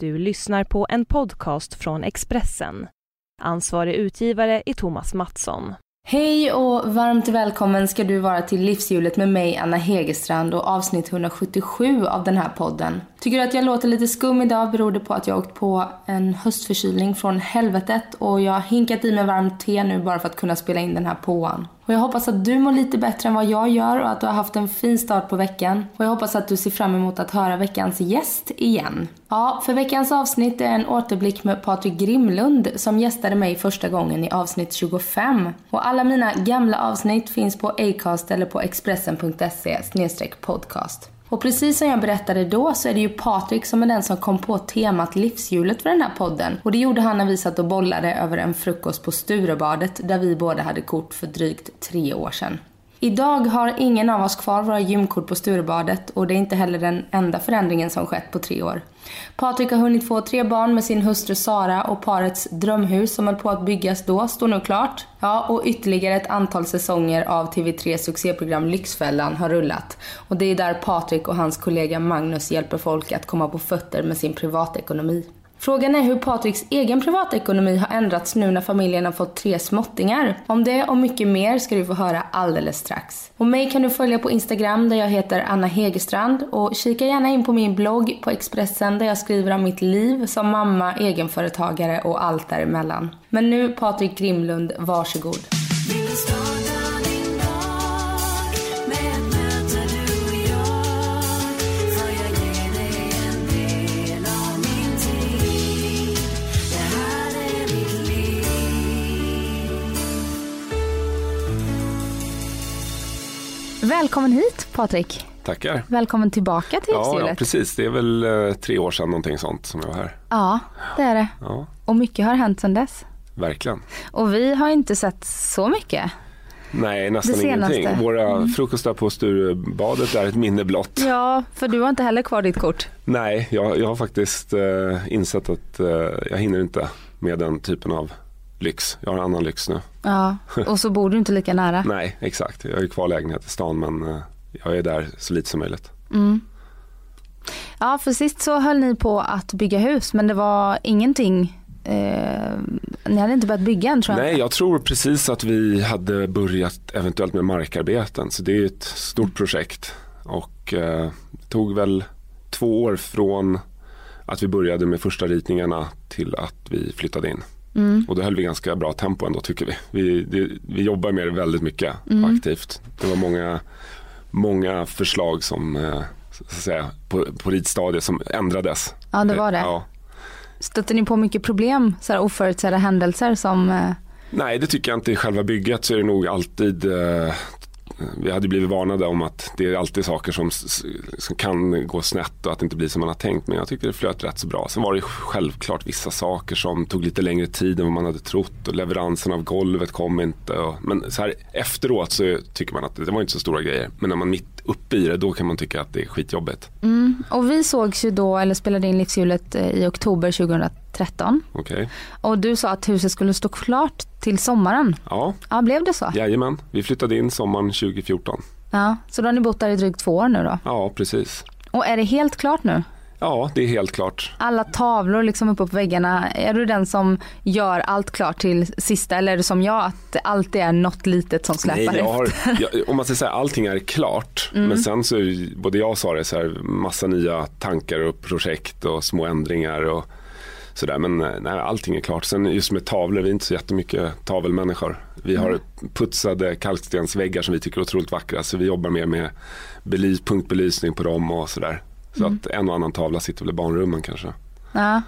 Du lyssnar på en podcast från Expressen. Ansvarig utgivare är Thomas Mattsson. Hej och varmt välkommen ska du vara till Livshjulet med mig Anna Hegerstrand och avsnitt 177 av den här podden. Tycker du att jag låter lite skum idag beror det på att jag åkt på en höstförkylning från helvetet och jag har hinkat i mig varmt te nu bara för att kunna spela in den här påan. Och jag hoppas att du mår lite bättre än vad jag gör och att du har haft en fin start på veckan. Och jag hoppas att du ser fram emot att höra veckans gäst igen. Ja, för veckans avsnitt är en återblick med Patrik Grimlund som gästade mig första gången i avsnitt 25. Och alla mina gamla avsnitt finns på Acast eller på expressen.se podcast. Och precis som jag berättade då så är det ju Patrik som är den som kom på temat livshjulet för den här podden. Och det gjorde han när vi satt och bollade över en frukost på Sturebadet där vi båda hade kort för drygt tre år sedan. Idag har ingen av oss kvar våra gymkort på Sturebadet och det är inte heller den enda förändringen som skett på tre år. Patrik har hunnit få tre barn med sin hustru Sara och parets drömhus som höll på att byggas då står nu klart. Ja, och ytterligare ett antal säsonger av TV3 succéprogram Lyxfällan har rullat. Och det är där Patrik och hans kollega Magnus hjälper folk att komma på fötter med sin privatekonomi. Frågan är hur Patriks egen privatekonomi har ändrats nu när familjen har fått tre småttingar. Om det och mycket mer ska du få höra alldeles strax. Och mig kan du följa på Instagram där jag heter Anna Hegerstrand och kika gärna in på min blogg på Expressen där jag skriver om mitt liv som mamma, egenföretagare och allt däremellan. Men nu Patrik Grimlund, varsågod. Välkommen hit Patrik. Tackar. Välkommen tillbaka till ja, ja, precis. Det är väl eh, tre år sedan någonting sånt som jag var här. Ja, det är det. Ja, Och mycket har hänt sedan dess. verkligen. Och vi har inte sett så mycket. Nej, nästan. Mm. ingenting. Våra frukostar på Sturebadet är ett minne blott. Ja, för du har inte heller kvar ditt kort. Nej, jag, jag har faktiskt eh, insett att eh, jag hinner inte med den typen av lyx. Jag har annan lyx nu. Ja, och så bor du inte lika nära. Nej, exakt. Jag har ju kvar lägenhet i stan men eh, jag är där så lite som möjligt. Mm. Ja, för sist så höll ni på att bygga hus, men det var ingenting. Eh, ni hade inte börjat bygga än tror jag. Nej, jag tror precis att vi hade börjat eventuellt med markarbeten. Så det är ett stort projekt. Och eh, det tog väl två år från att vi började med första ritningarna till att vi flyttade in. Mm. Och då höll vi ganska bra tempo ändå tycker vi. Vi, det, vi jobbar med det väldigt mycket Mm. aktivt. Det var många, många förslag som eh, så att säga, på, på ritstadiet som ändrades. Ja, det var det. Ja. Stötte ni på mycket problem, så här oförutsedda händelser som eh, Nej, det tycker jag inte. I själva bygget så är det nog alltid eh, vi hade blivit varnade om att det är alltid saker som, som kan gå snett och att det inte blir som man har tänkt. Men jag tyckte det flöt rätt så bra. Sen var det självklart vissa saker som tog lite längre tid än vad man hade trott och leveransen av golvet kom inte. Och, men så här efteråt så tycker man att det var inte så stora grejer. Men när man mitt uppe i det då kan man tycka att det är skitjobbigt. mm. Och vi sågs ju då, eller spelade in Livshjulet eh, i oktober 2013. Okej, Och du sa att huset skulle stå klart till sommaren. ja, Ja, blev det så? jajamän. Vi flyttade in sommaren 2014. Ja, så då har ni bott där i drygt två år nu då. Ja, precis. Och är det helt klart nu? Ja, det är helt klart. Alla tavlor liksom uppe på väggarna, är du den som gör allt klart till sista eller är du som jag att det alltid är något litet som släpar Nej, jag har, jag, om man ska säga allting är klart. Mm. Men sen så både jag och Sara så här massa nya tankar och projekt och små ändringar och sådär. Men eh, nej, allting är klart. Sen just med tavlor, vi är inte så jättemycket tavelmänniskor. Vi har Mm. putsade kalkstensväggar som vi tycker är otroligt vackra. Så vi jobbar mer med belys, punktbelysning på dem och sådär. Så Mm. att en och annan tavla sitter väl i barnrummen kanske. Ja.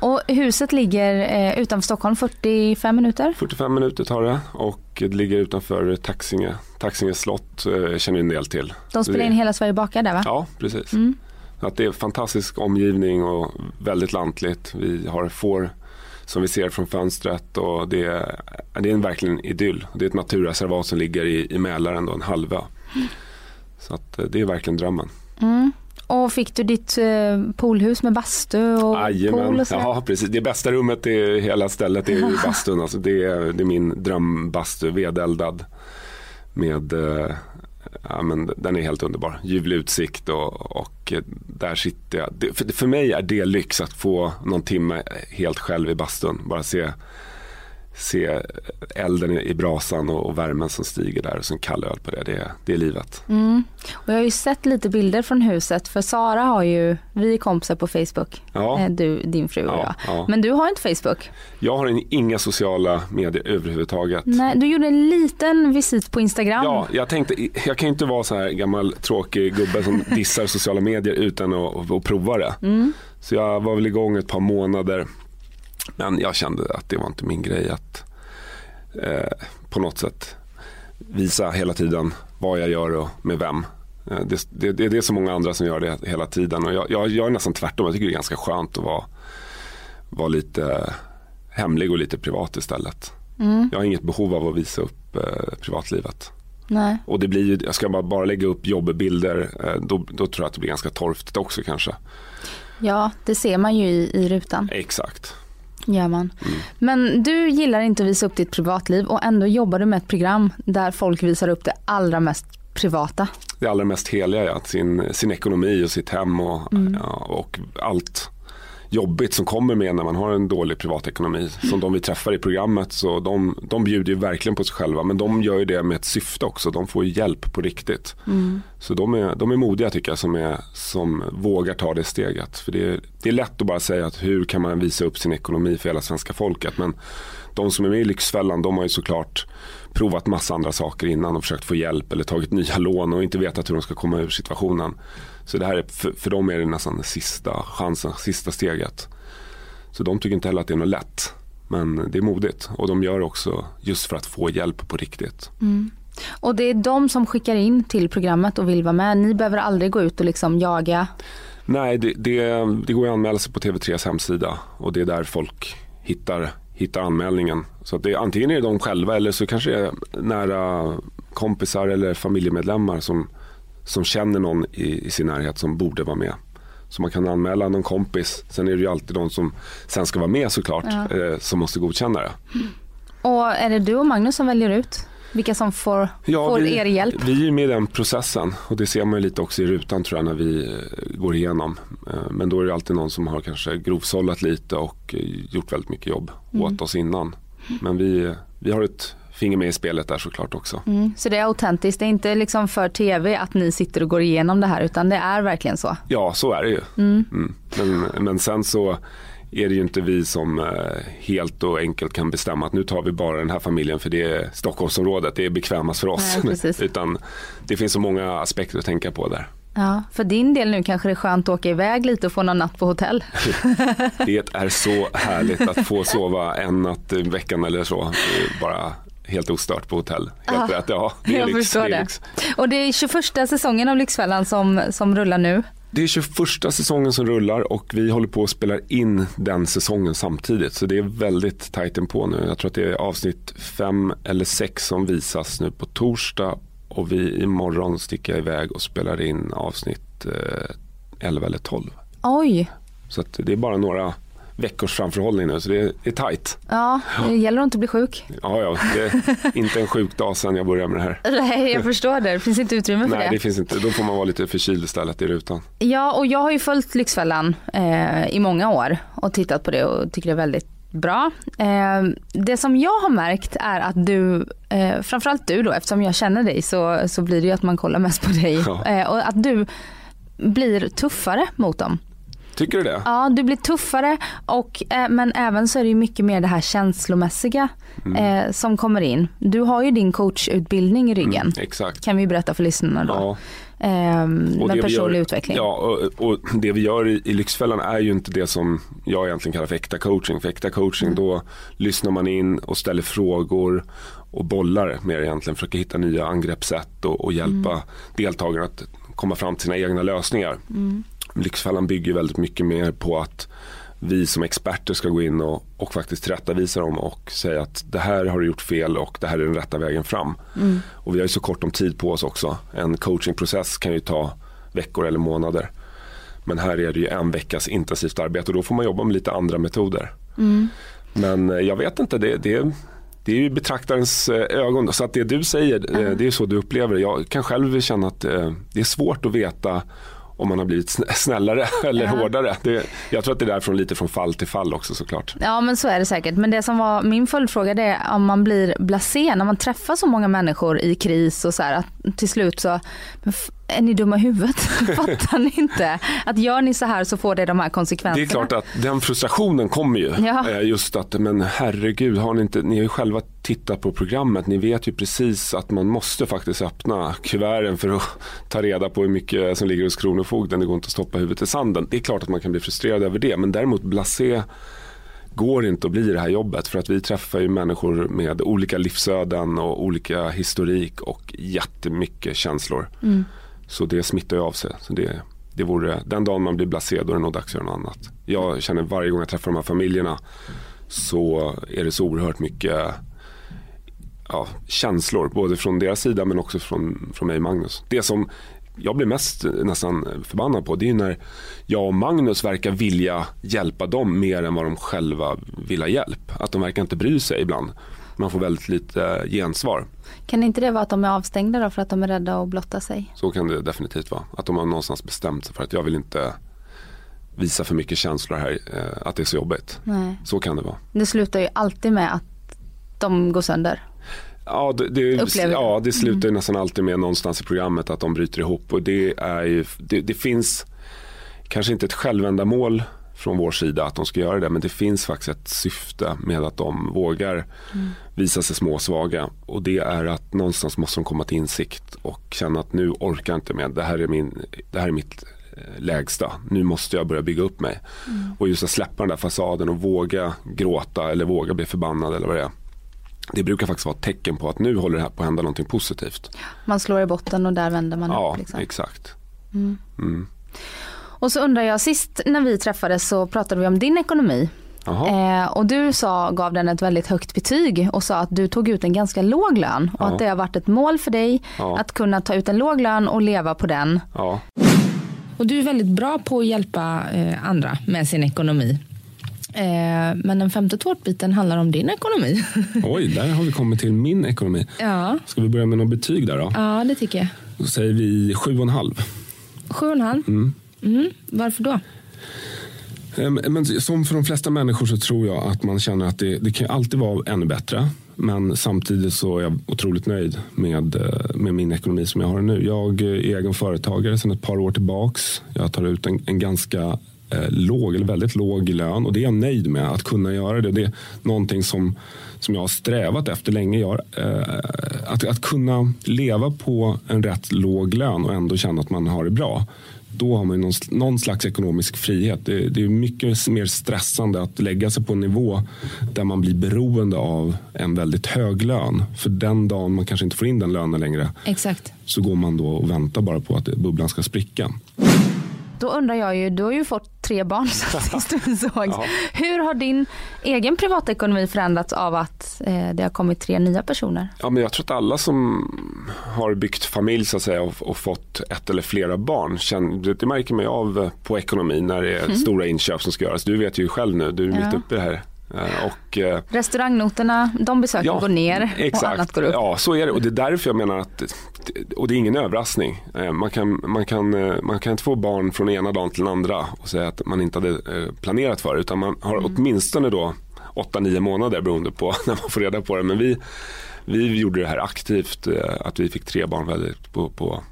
Och huset ligger eh, utanför Stockholm 45 minuter? 45 minuter tar det och det ligger utanför Taxinge. Taxinge slott eh, känner en del till. De spelar in Hela Sverige bakar där va? Ja, precis. Mm. Att det är fantastisk omgivning och väldigt lantligt. Vi har får som vi ser från fönstret och det är, det är en verkligen idyll. Det är ett naturreservat som ligger i, i Mälaren, då, en halvö. Så att eh, det är verkligen drömmen. Mm. Och fick du ditt eh, poolhus med bastu och pool Jajamän, och sådär? ja precis. Det bästa rummet i hela stället är ju bastun. Alltså det, är, det är min drömbastu, vedeldad. Med eh, ja, men den är helt underbar. Ljuvlig utsikt och, och där sitter jag. För, för mig är det lyx att få någon timme helt själv i bastun. Bara se se elden i brasan och, värmen som stiger där och sen kall öl på det. Det det är livet. Mm. Och jag har ju sett lite bilder från huset för Sara har ju, vi är kompisar på Facebook. Ja. Eh, du, din fru och ja, jag. Ja. Men du har inte Facebook? Jag har inga sociala medier överhuvudtaget. Nej, du gjorde en liten visit på Instagram. Ja, jag tänkte, jag kan ju inte vara så här gammal tråkig gubbe som dissar sociala medier utan att, att prova det. Mm. Så jag var väl igång ett par månader men jag kände att det var inte min grej att eh, på något sätt visa hela tiden vad jag gör och med vem. Eh, det, det, det, det är så många andra som gör det hela tiden och jag, jag, jag är nästan tvärtom. Jag tycker det är ganska skönt att vara, vara lite hemlig och lite privat istället. Mm. Jag har inget behov av att visa upp eh, privatlivet. Nej. Och det blir ju, jag ska bara, bara lägga upp jobbbilder, eh, då, då tror jag att det blir ganska torftigt också kanske. Ja, det ser man ju i, i rutan. Exakt gör man. Mm. Men du gillar inte att visa upp ditt privatliv och ändå jobbar du med ett program där folk visar upp det allra mest privata. Det allra mest heliga, ja. sin, sin ekonomi och sitt hem och, mm. ja, och allt jobbigt som kommer med när man har en dålig privatekonomi. Som de vi träffar i programmet så de, de bjuder ju verkligen på sig själva men de gör ju det med ett syfte också. De får hjälp på riktigt. Mm. Så de är, de är modiga tycker jag som, är, som vågar ta det steget. För det är, det är lätt att bara säga att hur kan man visa upp sin ekonomi för hela svenska folket. Men de som är med i Lyxfällan de har ju såklart provat massa andra saker innan och försökt få hjälp eller tagit nya lån och inte vetat hur de ska komma ur situationen. Så det här är, för, för dem är det nästan sista chansen, sista steget. Så de tycker inte heller att det är något lätt. Men det är modigt och de gör det också just för att få hjälp på riktigt. Mm. Och det är de som skickar in till programmet och vill vara med. Ni behöver aldrig gå ut och liksom jaga? Nej, det, det, det går att anmäla sig på TV3s hemsida och det är där folk hittar, hittar anmälningen. Så det, antingen är det de själva eller så kanske det är nära kompisar eller familjemedlemmar som som känner någon i, i sin närhet som borde vara med. Så man kan anmäla någon kompis. Sen är det ju alltid de som sen ska vara med såklart ja. eh, som måste godkänna det. Och är det du och Magnus som väljer ut vilka som får, ja, får vi, er hjälp? Vi är med i den processen och det ser man lite också i rutan tror jag när vi eh, går igenom. Eh, men då är det alltid någon som har kanske grovsållat lite och eh, gjort väldigt mycket jobb mm. åt oss innan. Men vi, vi har ett finger med i spelet där såklart också. Mm, så det är autentiskt, det är inte liksom för tv att ni sitter och går igenom det här utan det är verkligen så? Ja, så är det ju. Mm. Mm. Men, men sen så är det ju inte vi som eh, helt och enkelt kan bestämma att nu tar vi bara den här familjen för det är Stockholmsområdet, det är bekvämast för oss. Nej, Utan det finns så många aspekter att tänka på där. Ja, för din del nu kanske det är skönt att åka iväg lite och få någon natt på hotell. det är så härligt att få sova en natt i veckan eller så. Bara helt ostört på hotell. Helt ja, rätt. Ja, det är jag lyx, förstår det. Lyx. Och det är 21 säsongen av Lyxfällan som, som rullar nu. Det är 21 säsongen som rullar och vi håller på att spela in den säsongen samtidigt. Så det är väldigt tajt på nu. Jag tror att det är avsnitt fem eller sex som visas nu på torsdag och vi imorgon sticker iväg och spelar in avsnitt eh, 11 eller 12. Oj. Så det är bara några veckors framförhållning nu så det är, det är tajt. Ja, det gäller att inte bli sjuk. Ja, ja, det är inte en sjukdag sedan jag började med det här. Nej, jag förstår det. Det finns inte utrymme för Nej, det. Nej, det finns inte. Då får man vara lite förkyld istället i rutan. Ja, och jag har ju följt Lyxfällan eh, i många år och tittat på det och tycker det är väldigt bra. Eh, det som jag har märkt är att du, eh, framförallt du då, eftersom jag känner dig så, så blir det ju att man kollar mest på dig. Ja. Eh, och att du blir tuffare mot dem. Tycker du det? Ja, du blir tuffare och, eh, men även så är det mycket mer det här känslomässiga mm. eh, som kommer in. Du har ju din coachutbildning i ryggen. Mm, exakt. Kan vi berätta för lyssnarna då. Ja. Eh, med personlig gör, utveckling. Ja, och, och, det vi gör i, i Lyxfällan är ju inte det som jag egentligen kallar för äkta coaching. För äkta coaching mm. då lyssnar man in och ställer frågor och bollar mer egentligen. Försöker hitta nya angreppssätt och, och hjälpa mm. deltagarna att komma fram till sina egna lösningar. Lyxfällan bygger väldigt mycket mer på att vi som experter ska gå in och, och faktiskt tillrättavisa dem och säga att det här har du gjort fel och det här är den rätta vägen fram. Mm. Och vi har ju så kort om tid på oss också. En coachingprocess kan ju ta veckor eller månader. Men här är det ju en veckas intensivt arbete och då får man jobba med lite andra metoder. Mm. Men eh, jag vet inte, det, det, det är ju betraktarens eh, ögon. Så att det du säger, mm. det är så du upplever det. Jag kan själv känna att det är svårt att veta om man har blivit snällare eller ja. hårdare. Det, jag tror att det är därifrån lite från fall till fall också såklart. Ja men så är det säkert. Men det som var min följdfråga det är om man blir blasé när man träffar så många människor i kris och så här att till slut så är ni dumma i huvudet? Fattar ni inte? Att gör ni så här så får det de här konsekvenserna. Det är klart att den frustrationen kommer ju. Ja. Eh, just att, men herregud, har ni inte, ni har ju själva tittat på programmet. Ni vet ju precis att man måste faktiskt öppna kuverten för att ta reda på hur mycket som ligger hos Kronofogden. Det går inte att stoppa huvudet i sanden. Det är klart att man kan bli frustrerad över det. Men däremot blasé går inte att bli det här jobbet för att vi träffar ju människor med olika livsöden och olika historik och jättemycket känslor. Mm. Så det smittar ju av sig. Så det, det vore, den dagen man blir blasé då är det nog dags att göra något annat. Jag känner varje gång jag träffar de här familjerna så är det så oerhört mycket ja, känslor. Både från deras sida men också från, från mig och Magnus. Det som jag blir mest nästan förbannad på det är när jag och Magnus verkar vilja hjälpa dem mer än vad de själva vill ha hjälp. Att de verkar inte bry sig ibland. Man får väldigt lite gensvar. Kan inte det vara att de är avstängda då för att de är rädda att blotta sig? Så kan det definitivt vara. Att de har någonstans bestämt sig för att jag vill inte visa för mycket känslor här, eh, att det är så jobbigt. Nej. Så kan det vara. Det slutar ju alltid med att de går sönder. Ja det, det, ja, det slutar mm. nästan alltid med någonstans i programmet att de bryter ihop och det är ju, det, det finns kanske inte ett självändamål från vår sida att de ska göra det men det finns faktiskt ett syfte med att de vågar mm. visa sig småsvaga och det är att någonstans måste de komma till insikt och känna att nu orkar jag inte med det här är, min, det här är mitt eh, lägsta. Nu måste jag börja bygga upp mig. Mm. Och just att släppa den där fasaden och våga gråta eller våga bli förbannad eller vad det är. Det brukar faktiskt vara ett tecken på att nu håller det här på att hända någonting positivt. Man slår i botten och där vänder man ja, upp. Liksom. Ja, exakt. Mm. Och så undrar jag, sist när vi träffades så pratade vi om din ekonomi. Eh, och du sa, gav den ett väldigt högt betyg och sa att du tog ut en ganska låg lön och ja. att det har varit ett mål för dig ja. att kunna ta ut en låg lön och leva på den. Ja. Och du är väldigt bra på att hjälpa eh, andra med sin ekonomi. Eh, men den femte tårtbiten handlar om din ekonomi. Oj, där har vi kommit till min ekonomi. Ja. Ska vi börja med något betyg där då? Ja, det tycker jag. Då säger vi sju och en halv. Sju och en halv? Mm. Mm. Varför då? Ehm, men som för de flesta människor så tror jag att man känner att det, det kan alltid vara ännu bättre. Men samtidigt så är jag otroligt nöjd med, eh, med min ekonomi som jag har nu. Jag är egen företagare sedan ett par år tillbaks. Jag tar ut en, en ganska eh, låg eller väldigt låg lön och det är jag nöjd med att kunna göra det. Det är någonting som, som jag har strävat efter länge. Jag, eh, att, att kunna leva på en rätt låg lön och ändå känna att man har det bra. Då har man någon, någon slags ekonomisk frihet. Det, det, är mycket mer stressande att lägga sig på en nivå där man blir beroende av en väldigt hög lön. För den dagen man kanske inte får in den lönen längre Exakt. så går man då och väntar bara på att bubblan ska spricka. Då undrar jag ju, du har ju fått tre barn sist du såg. Ja. Hur har din egen privatekonomi förändrats av att eh, det har kommit tre nya personer? Ja, men jag tror att alla som har byggt familj så att säga, och, och fått ett eller flera barn, känner, det märker man ju av på ekonomin när det är mm. stora inköp som ska göras. Du vet ju själv nu, du är ja. mitt uppe i det här. Eh, och, eh, Restaurangnoterna, de besöken ja, går ner exakt. och annat går upp. Ja, så är det. Och det är därför jag menar att, och det är ingen överraskning. Eh, man kan, man, kan, man kan inte få barn från ena dagen till den andra och säga att man inte hade planerat för det. Utan man har mm. åtminstone då 8-9 månader beroende på när man får reda på det. Men vi, vi gjorde det här aktivt, att vi fick tre barn väldigt på, på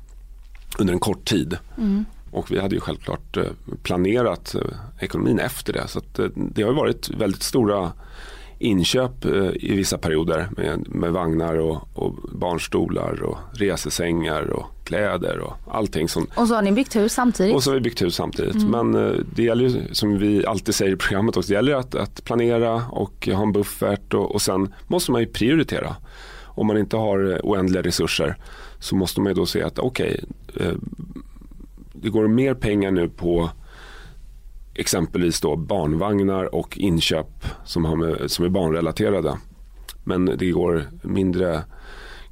under en kort tid. Mm. Och vi hade ju självklart eh, planerat eh, ekonomin efter det. Så eh, det har varit väldigt stora inköp i vissa perioder med, med vagnar och, och, barnstolar och resesängar och kläder och allting. Som, och så har ni byggt hus samtidigt? Och så har vi byggt hus samtidigt. Mm. Men det gäller ju som vi alltid säger i programmet också, det gäller att, att planera och ha en buffert och, och sen måste man ju prioritera. Om man inte har oändliga resurser så måste man ju då se att okej, okay, det går mer pengar nu på exempelvis då barnvagnar och inköp som, har med, som är barnrelaterade. Men det går mindre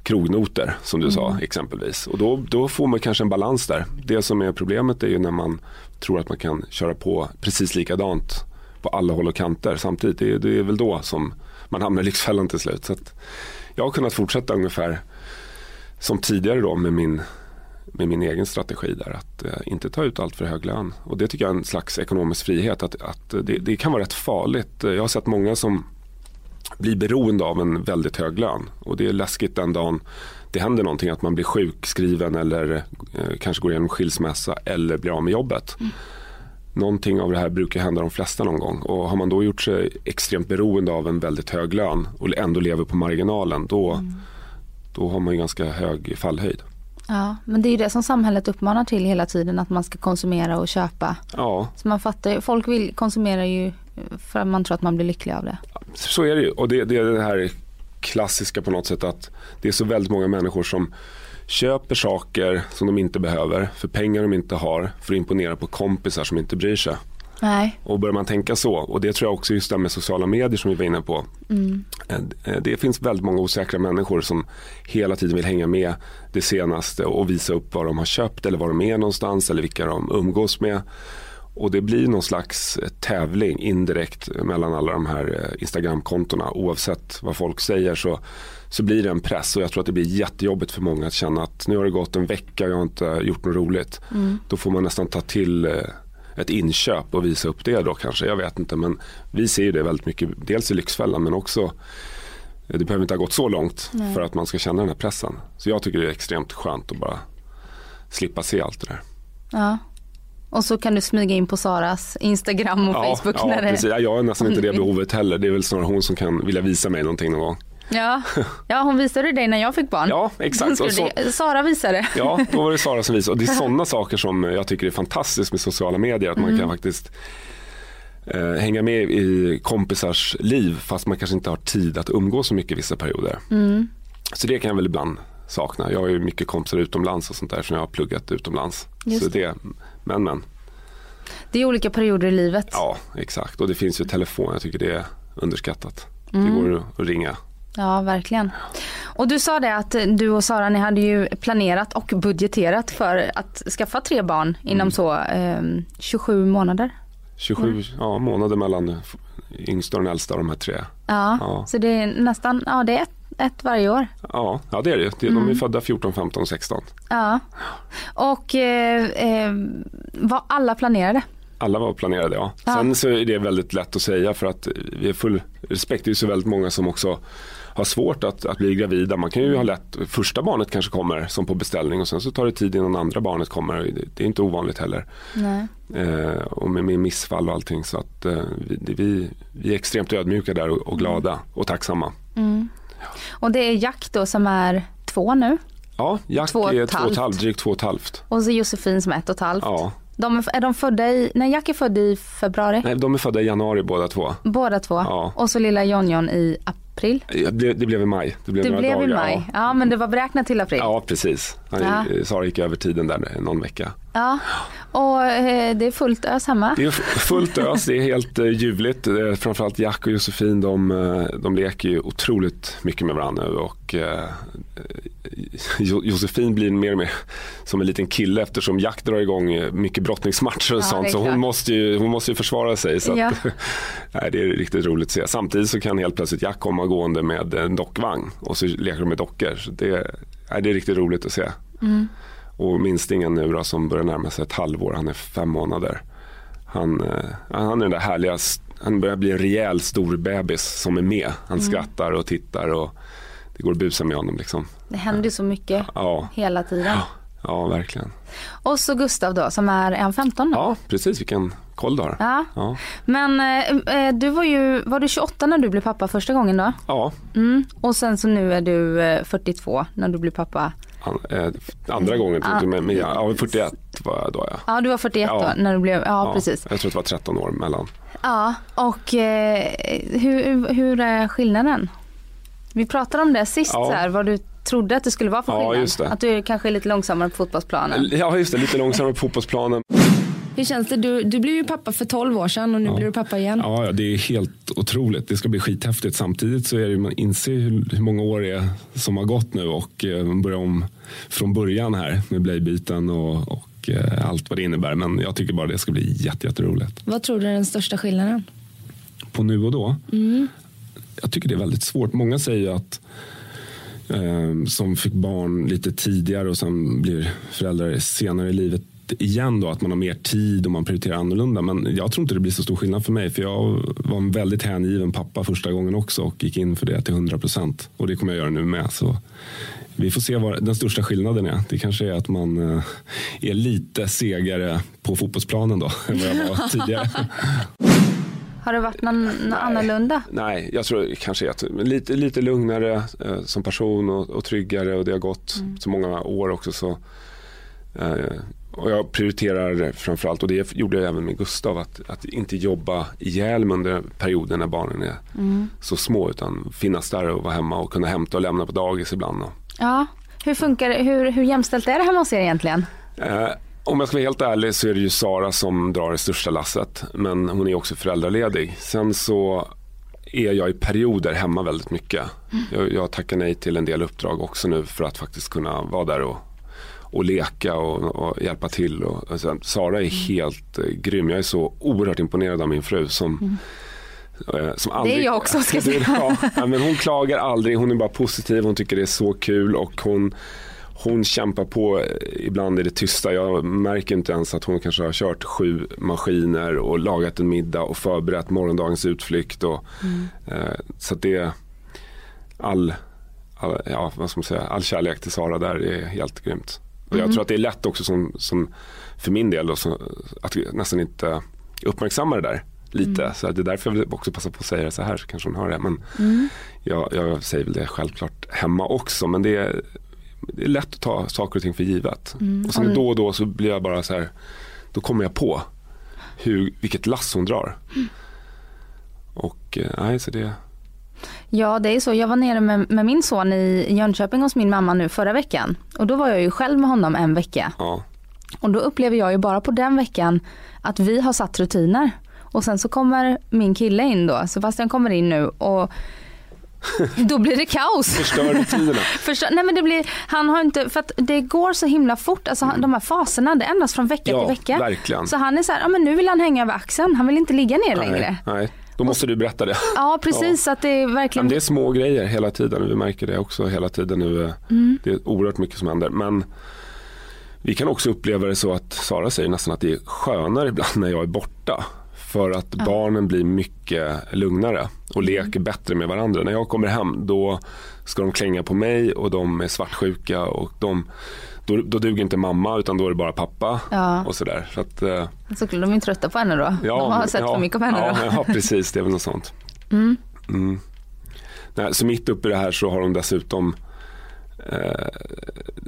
krognoter som du mm. sa exempelvis. Och då, då får man kanske en balans där. Det som är problemet är ju när man tror att man kan köra på precis likadant på alla håll och kanter samtidigt. Det, det är väl då som man hamnar i Lyxfällan till slut. Så jag har kunnat fortsätta ungefär som tidigare då med min, med min egen strategi där. Att eh, inte ta ut allt för hög lön. Och det tycker jag är en slags ekonomisk frihet. Att, att det, det kan vara rätt farligt. Jag har sett många som blir beroende av en väldigt hög lön. Och det är läskigt den dagen det händer någonting, att man blir sjukskriven eller eh, kanske går igenom skilsmässa eller blir av med jobbet. Mm. Någonting av det här brukar hända de flesta någon gång och har man då gjort sig extremt beroende av en väldigt hög lön och ändå lever på marginalen då, mm. då har man ju ganska hög fallhöjd. Ja, men det är ju det som samhället uppmanar till hela tiden, att man ska konsumera och köpa. Ja. Så man fattar folk vill konsumera ju för att man tror att man blir lycklig av det. Så är det ju och det, det är det här klassiska på något sätt att det är så väldigt många människor som köper saker som de inte behöver för pengar de inte har för att imponera på kompisar som inte bryr sig. Nej. Och börjar man tänka så, och det tror jag också just det med sociala medier som vi var inne på. Mm. Eh, det finns väldigt många osäkra människor som hela tiden vill hänga med det senaste och visa upp vad de har köpt eller var de är någonstans eller vilka de umgås med. Och det blir någon slags tävling indirekt mellan alla de här eh, Instagramkontona. Oavsett vad folk säger så, så blir det en press och jag tror att det blir jättejobbigt för många att känna att nu har det gått en vecka och jag har inte gjort något roligt. Mm. Då får man nästan ta till eh, ett inköp och visa upp det då kanske. Jag vet inte men vi ser det väldigt mycket. Dels i Lyxfällan men också eh, det behöver inte ha gått så långt Nej. för att man ska känna den här pressen. Så jag tycker det är extremt skönt att bara slippa se allt det där. Ja. Och så kan du smyga in på Saras Instagram och ja, Facebook. Ja, när precis. Det... Jag har nästan inte det behovet heller. Det är väl snarare hon som kan vilja visa mig någonting någon gång. Ja, ja hon visade dig när jag fick barn. Ja, exakt. Så, Sara visade. Ja, då var det Sara som visade. Och det är sådana saker som jag tycker är fantastiskt med sociala medier. Att man mm. kan faktiskt eh, hänga med i kompisars liv fast man kanske inte har tid att umgås så mycket vissa perioder. Mm. Så det kan jag väl ibland sakna. Jag har ju mycket kompisar utomlands och sånt där som jag har pluggat utomlands. Just så det, men men. Det är olika perioder i livet. Ja, exakt. Och det finns ju telefon. Jag tycker det är underskattat. Mm. Det går att ringa. Ja, verkligen. Och du sa det att du och Sara, ni hade ju planerat och budgeterat för att skaffa tre barn inom mm. så eh, 27 månader. 27 mm. ja, månader mellan yngsta och den äldsta av de här tre. Ja, ja, så det är nästan, ja det är ett, ett varje år. Ja, ja det är det. De är mm. födda 14, 15, 16. Ja, och eh, eh, var alla planerade? Alla var planerade ja. ja. Sen så är det väldigt lätt att säga för att vi är full respekt. Det är så väldigt många som också har svårt att, att bli gravida. Man kan ju ha lätt, första barnet kanske kommer som på beställning och sen så tar det tid innan andra barnet kommer. Det är inte ovanligt heller. Eh, och med, med missfall och allting så att eh, vi, vi, vi, är extremt ödmjuka där och, och glada och tacksamma. Mm. Och det är Jack då som är två nu? Ja, Jack två är två och ett halvt, drygt två och ett halvt. Och så Josefin som är ett och ett halvt. Ja. De är, är de födda i, nej Jack är född i februari? Nej, de är födda i januari båda två. Båda två? Ja. Och så lilla Jonjon i april? Ja, det, det blev i maj. Det blev, det blev dagar, i maj, ja. ja. men det var beräknat till april? Ja precis. Ja. Sara gick över tiden där någon vecka. Ja, och eh, det är fullt ös hemma? Det är fullt ös, det är helt eh, ljuvligt. Eh, framförallt Jack och Josefin de, de leker ju otroligt mycket med varandra och Josefin blir mer och mer som en liten kille eftersom Jack drar igång mycket brottningsmatcher och ja, sånt. Så hon måste, ju, hon måste ju försvara sig. Så ja. att, nej, det är riktigt roligt att se. Samtidigt så kan helt plötsligt Jack komma gående med en dockvagn och så leker de med dockor. Så det, nej, det är riktigt roligt att se. Mm. Och minstingen nu då, som börjar närma sig ett halvår, han är fem månader. Han, eh, han är den där härliga, han börjar bli en rejäl stor bebis som är med. Han mm. skrattar och tittar och det går att busa med honom. Liksom. Det händer så mycket ja. hela tiden. Ja. ja, verkligen. Och så Gustav då som är, är han 15 nu? Ja, precis. Vilken koll du har. Ja. ja. Men eh, eh du var ju, var du 28 när du blev pappa första gången då? Ja. Mm. Och sen så nu är du 42 eh, när du blir pappa eh, andra gången, ah. men, men ja, 41 var jag då ja. Ja du var 41 ja. då när du blev, ja, ja, precis. Jag tror det var 13 år mellan. Ja och eh, hur, hur är skillnaden? Vi pratade om det sist ja. här, vad du trodde att det skulle vara för skillnad. Ja, att du kanske är lite långsammare på fotbollsplanen. Ja just det, lite långsammare på fotbollsplanen. Hur känns det? Du, du blev ju pappa för 12 år sedan och nu ja. blir du pappa igen. Ja, det är helt otroligt. Det ska bli skithäftigt. Samtidigt så är det, man inser hur, hur många år det är som har gått nu och eh, börjar om från början här med blöjbyten och, och eh, allt vad det innebär. Men jag tycker bara det ska bli jätteroligt. Vad tror du är den största skillnaden? På nu och då? Mm jag tycker det är väldigt svårt. Många säger att eh, som fick barn lite tidigare och sen blir föräldrar senare i livet igen då att man har mer tid och man prioriterar annorlunda. Men jag tror inte det blir så stor skillnad för mig. För jag var en väldigt hängiven pappa första gången också och gick in för det till 100 procent. Och det kommer jag göra nu med. Så vi får se vad den största skillnaden är. Det kanske är att man eh, är lite segare på fotbollsplanen då än vad jag var tidigare. Har det varit någon, någon annorlunda? Nej, jag tror kanske att lite, lite lugnare eh, som person och, och, tryggare och det har gått mm. så många år också. Så, eh, och jag prioriterar framförallt, och det gjorde jag även med Gustav, att, att inte jobba ihjäl mig under perioden när barnen är mm. så små utan finnas där och vara hemma och kunna hämta och lämna på dagis ibland. Och. Ja, hur funkar hur, hur jämställt är det hemma hos er egentligen? Eh, om jag ska vara helt ärlig så är det ju Sara som drar det största lasset. Men hon är också föräldraledig. Sen så är jag i perioder hemma väldigt mycket. Mm. Jag, jag tackar nej till en del uppdrag också nu för att faktiskt kunna vara där och, och leka och, och hjälpa till. Och, sen, Sara är mm. helt eh, grym. Jag är så oerhört imponerad av min fru som mm. Eh, som aldrig, det är jag också ska säga. Ja, men hon klagar aldrig, hon är bara positiv, hon tycker det är så kul och hon hon kämpar på ibland i det tysta. Jag märker inte ens att hon kanske har kört sju maskiner och lagat en middag och förberett morgondagens utflykt. Och, mm. eh, så det all, all, ja, vad ska man säga, all kärlek till Sara där är helt grymt. Och jag mm. tror att det är lätt också som, som för min del då, så, att nästan inte uppmärksamma det där lite. Mm. Så det är därför jag vill också passa på att säga det så här så kanske hon hör det. Men mm. jag, jag, säger väl det självklart hemma också. Men det är, det är lätt att ta saker och ting för givet. Mm. Och sen då och då så blir jag bara så här, då kommer jag på hur, vilket lass hon drar. Mm. Och eh, nej, så det Ja det är så, jag var nere med, med, min son i Jönköping hos min mamma nu förra veckan. Och då var jag ju själv med honom en vecka. Ja. Och då upplever jag ju bara på den veckan att vi har satt rutiner. Och sen så kommer min kille in då, Sebastian kommer in nu och då blir det kaos. Förstör rutinerna. Förstör, nej men det blir, han har inte, för att det går så himla fort, alltså mm. de här faserna, det ändras från vecka ja, till vecka. Verkligen. Så han är så här, ja men nu vill han hänga över axeln, han vill inte ligga ner nej, längre. Nej. Då måste du berätta det. Ja precis, ja. att det är verkligen. Men det är små grejer hela tiden, vi märker det också hela tiden nu. Mm. Det är oerhört mycket som händer. Men vi kan också uppleva det så att Sara säger nästan att det är skönare ibland när jag är borta. För att ja. barnen blir mycket lugnare och mm. leker bättre med varandra. När jag kommer hem då ska de klänga på mig och de är svartsjuka och de då, då duger inte mamma utan då är det bara pappa ja. och sådär. Så att, eh, så de är trötta på henne då? Ja, de har sett ja, för mycket av henne ja, då? Ja, precis. Det är väl något sånt. Mm. Mm. Nej, så mitt uppe i det här så har de dessutom eh,